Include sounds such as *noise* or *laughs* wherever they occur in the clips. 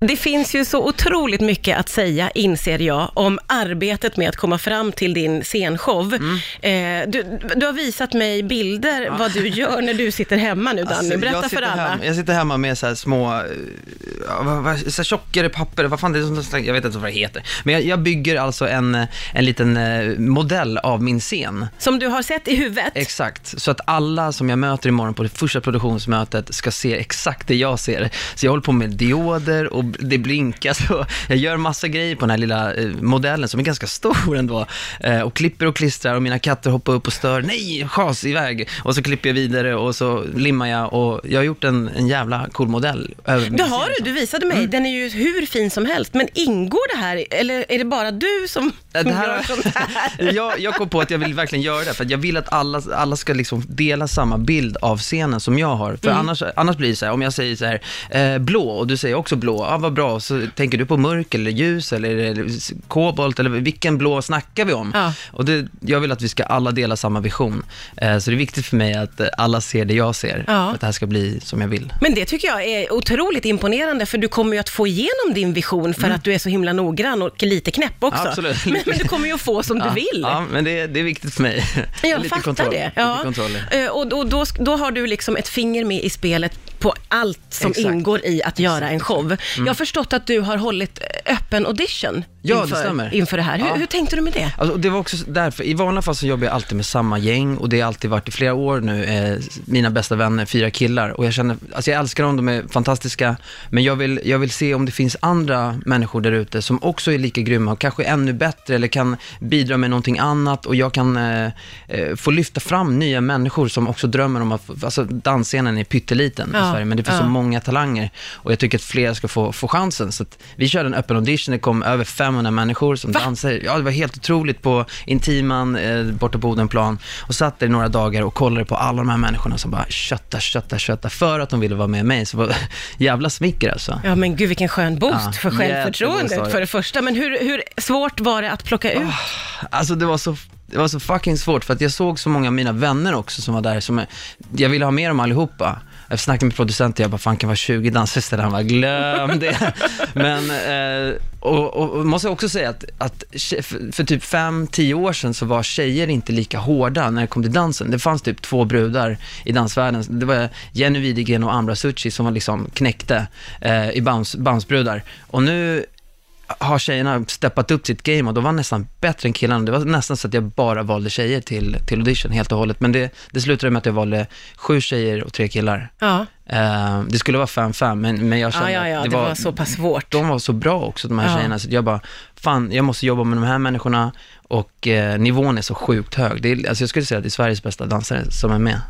Det finns ju så otroligt mycket att säga, inser jag, om arbetet med att komma fram till din scenshow. Mm. Eh, du, du har visat mig bilder vad du gör när du sitter hemma nu, Danny. Alltså, Berätta jag för sitter alla. Hem, jag sitter hemma med så här små, eh, ja, så tjockare papper, vad fan det är som, jag vet inte vad det heter. Men jag, jag bygger alltså en, eh, en liten eh, modell av min scen. Som du har sett i huvudet. Exakt, så att alla som jag möter imorgon på det första produktionsmötet ska se exakt det jag ser. Så jag håller på med dioder och det blinkas och jag gör massa grejer på den här lilla eh, modellen som är ganska stor ändå. Eh, och klipper och klistrar och mina katter hoppar upp och stör. Nej, chas iväg! Och så klipper jag vidare och så limmar jag och jag har gjort en, en jävla cool modell. Det har du, du visade mig. Den är ju hur fin som helst. Men ingår det här, eller är det bara du som, som det här- gör sånt här? *laughs* jag, jag kom på att jag vill verkligen göra det, för att jag vill att alla, alla ska liksom dela samma bild av scenen som jag har. För annars, annars blir det så här, om jag säger så här, eh, blå, och du säger också blå, ah, vad bra, så tänker du på mörk eller ljus eller, eller kobolt, eller vilken blå snackar vi om? Ja. Och det, jag vill att vi ska alla dela samma vision. Eh, så det är viktigt för mig att eh, alla ser det jag ser, Ja. för att det här ska bli som jag vill. Men det tycker jag är otroligt imponerande, för du kommer ju att få igenom din vision för att du är så himla noggrann och lite knäpp också. Mm. Absolut. Men, men du kommer ju att få som du ja, vill. Ja, men det, det är viktigt för mig. Jag Lite fattar kontroll, det. Lite Ja. kontroll. Eh, Och, och då, då har du liksom ett finger med i spelet på allt som Exakt. Mm. ingår i att göra en show. Jag har förstått att du har hållit öppen audition Ja, det inför, stämmer. inför det här. Hur, Ja. hur tänkte du med det? Alltså, det var också därför, i vanliga fall så jobbar jag alltid med samma gäng och det har alltid varit i flera år nu, eh, mina bästa vänner, fyra killar. Och jag känner, alltså jag älskar dem, de är fantastiska, men jag vill, jag vill se om det finns andra människor där ute som också är lika grymma och kanske ännu bättre eller kan bidra med någonting annat och jag kan eh, eh, få lyfta fram nya människor som också drömmer om att, alltså dansscenen är pytteliten Ja, i Sverige, men det finns ja. så många talanger och jag tycker att fler ska få, få chansen. Så vi körde en öppen audition, det kom över 500 människor som Va? dansade. Ja, det var helt otroligt på Intiman, eh, borta på Odenplan och satt där i några dagar och kollade på alla de här människorna som bara kötta, kötta, kötta för att de ville vara med mig. Så var *laughs* jävla smicker alltså. Ja, men gud vilken skön boost Ja, för självförtroendet för det första. Men hur, hur svårt var det att plocka ut? Alltså det var så det var så fucking svårt för att jag såg så många av mina vänner också som var där som, jag ville ha med dem allihopa. Jag snackade med producenten, jag bara, fan kan vara 20 dansare istället? Han bara, glöm det. *laughs* Men, eh, och, och, måste jag också säga att, att för typ 5-10 år sedan så var tjejer inte lika hårda när det kom till dansen. Det fanns typ två brudar i dansvärlden. Det var Jenny Widegren och Ambra Succi som var liksom knäckte eh, i bounce, bouncebrudar. Och nu har tjejerna steppat upp sitt game och de var nästan bättre än killarna. Det var nästan så att jag bara valde tjejer till, till audition helt och hållet. Men det, det slutade med att jag valde sju tjejer och tre killar. Ja, Eh, det skulle vara 5-5, men, men jag ja, kände ja, ja att det, var, så pass svårt. de var så bra också, de här Ja. tjejerna, så jag bara, fan, jag måste jobba med de här människorna och eh, nivån är så sjukt hög. Det är, alltså jag skulle säga att det är Sveriges bästa dansare som är med.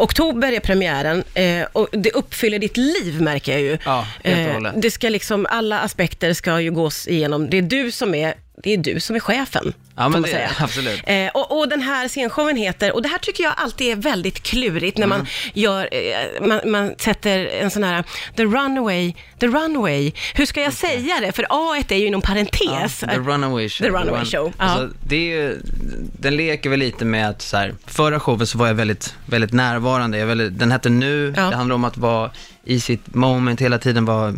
Oktober är premiären eh, och det uppfyller ditt liv märker jag ju. Ja, helt och Eh, det ska liksom, alla aspekter ska ju gås igenom. Det är du som är, det är, du som är chefen. Ja, men det, säga. *laughs* absolut. Eh, och, och den här scenshowen heter, och det här tycker jag alltid är väldigt klurigt när Mm. man gör, eh, man, man sätter en sån här, the runaway, the runaway. Hur ska jag säga det? För A är ju inom parentes. Ja, the Runaway Show. The Runaway Show, ja. Alltså, det är ju, den leker väl lite med att så här, förra showen så var jag väldigt, väldigt närvarande. Jag väldigt, den hette Nu, Ja. det handlar om att vara i sitt moment, hela tiden vara eh,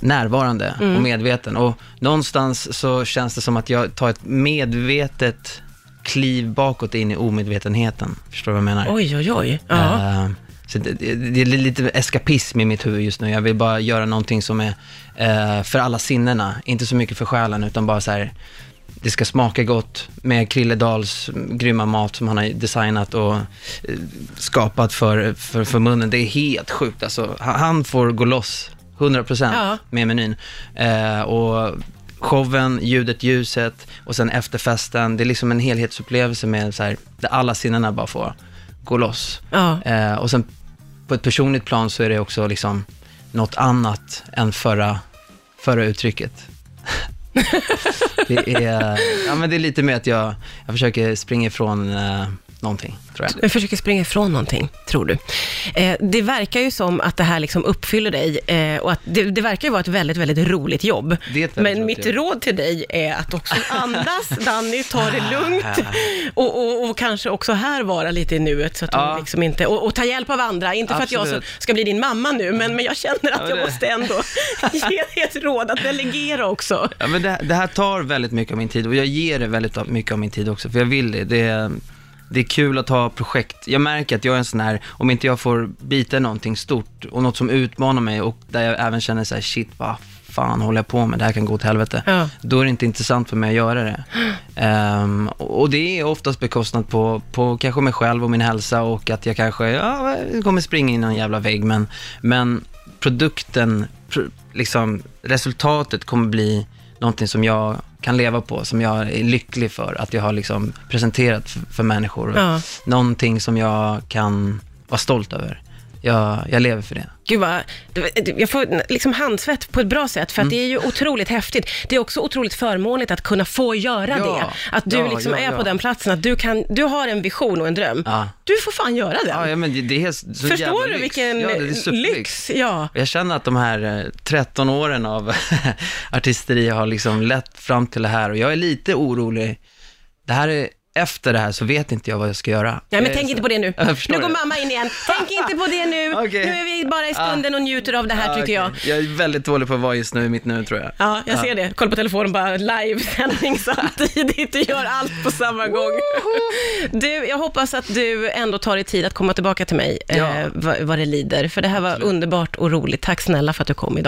närvarande Mm. och medveten. Och någonstans så känns det som att jag tar ett medvetet kliv bakåt in i omedvetenheten. Förstår du vad jag menar? Oj, oj, oj. Ja. Eh, så det, det, är lite eskapism i mitt huvud just nu. Jag vill bara göra någonting som är eh, för alla sinnena. Inte så mycket för själen, utan bara så här, det ska smaka gott med Krille Dahls grymma mat som han har designat och eh, skapat för, för, för munnen. Det är helt sjukt alltså. Han får gå loss 100% Ja. med menyn. Eh, och showen, ljudet, ljuset och sen efterfesten. Det är liksom en helhetsupplevelse med så här, där alla sinnena bara får gå loss. ja. Eh, och sen på ett personligt plan så är det också liksom något annat än förra, förra uttrycket. *laughs* det, är, ja, men det är lite med att jag, jag försöker springa ifrån eh, någonting, tror jag. Du försöker springa ifrån någonting, tror du. Eh, det verkar ju som att det här liksom uppfyller dig eh, och att det, det verkar ju vara ett väldigt, väldigt roligt jobb. Det är ett väldigt Men roligt mitt jobb. råd till dig är att också andas, *laughs* Danny, ta det lugnt och, och, och kanske också här vara lite i nuet så att Ja. du liksom inte, och, och ta hjälp av andra. Inte för att jag Absolut. ska bli din mamma nu, men, men jag känner att Ja, jag måste ändå *laughs* ge dig ett råd att delegera också. Ja, men det, det här tar väldigt mycket av min tid och jag ger det väldigt mycket av min tid också, för jag vill det. Det är, det är kul att ha projekt. Jag märker att jag är en sån här, om inte jag får bita någonting stort och något som utmanar mig och där jag även känner så här, shit, vad fan håller jag på med? Det här kan gå åt helvete. Ja. Då är det inte intressant för mig att göra det. Ehm, och det är oftast bekostnat på, på kanske mig själv och min hälsa och att jag kanske, ja, kommer springa in i någon jävla vägg, men, men produkten, pr- liksom resultatet kommer bli någonting som jag kan leva på, som jag är lycklig för att jag har liksom presenterat för, för människor. Ja. Någonting som jag kan vara stolt över. Jag, jag lever för det. Gud vad, jag får liksom handsvett på ett bra sätt, för att Mm. det är ju otroligt häftigt. Det är också otroligt förmånligt att kunna få göra Ja, det. Att du ja, liksom ja, är på den platsen, att du, kan, du har en vision och en dröm. Du får fan göra den. Ja, men det, det är så Förstår du lyx. vilken ja, det är lyx? Ja. Jag känner att de här eh, 13 åren av *laughs* artisteri har liksom lett fram till det här och jag är lite orolig. Det här är, efter det här så vet inte jag vad jag ska göra. Nej, men tänk inte på det nu. *laughs* Nu går det. mamma in igen. Tänk inte på det nu. *laughs* Okej. Nu är vi bara i stunden och njuter av det här, Ja, tycker jag. Jag är väldigt dålig på att vara just nu i mitt nu tror jag. Ja, jag ser det. Kolla på telefonen, bara livesändning *laughs* samtidigt. Du gör allt på samma gång. Du, jag hoppas att du ändå tar dig tid att komma tillbaka till mig, Ja. eh, vad, vad det lider. För det här var underbart och roligt. Tack snälla för att du kom idag.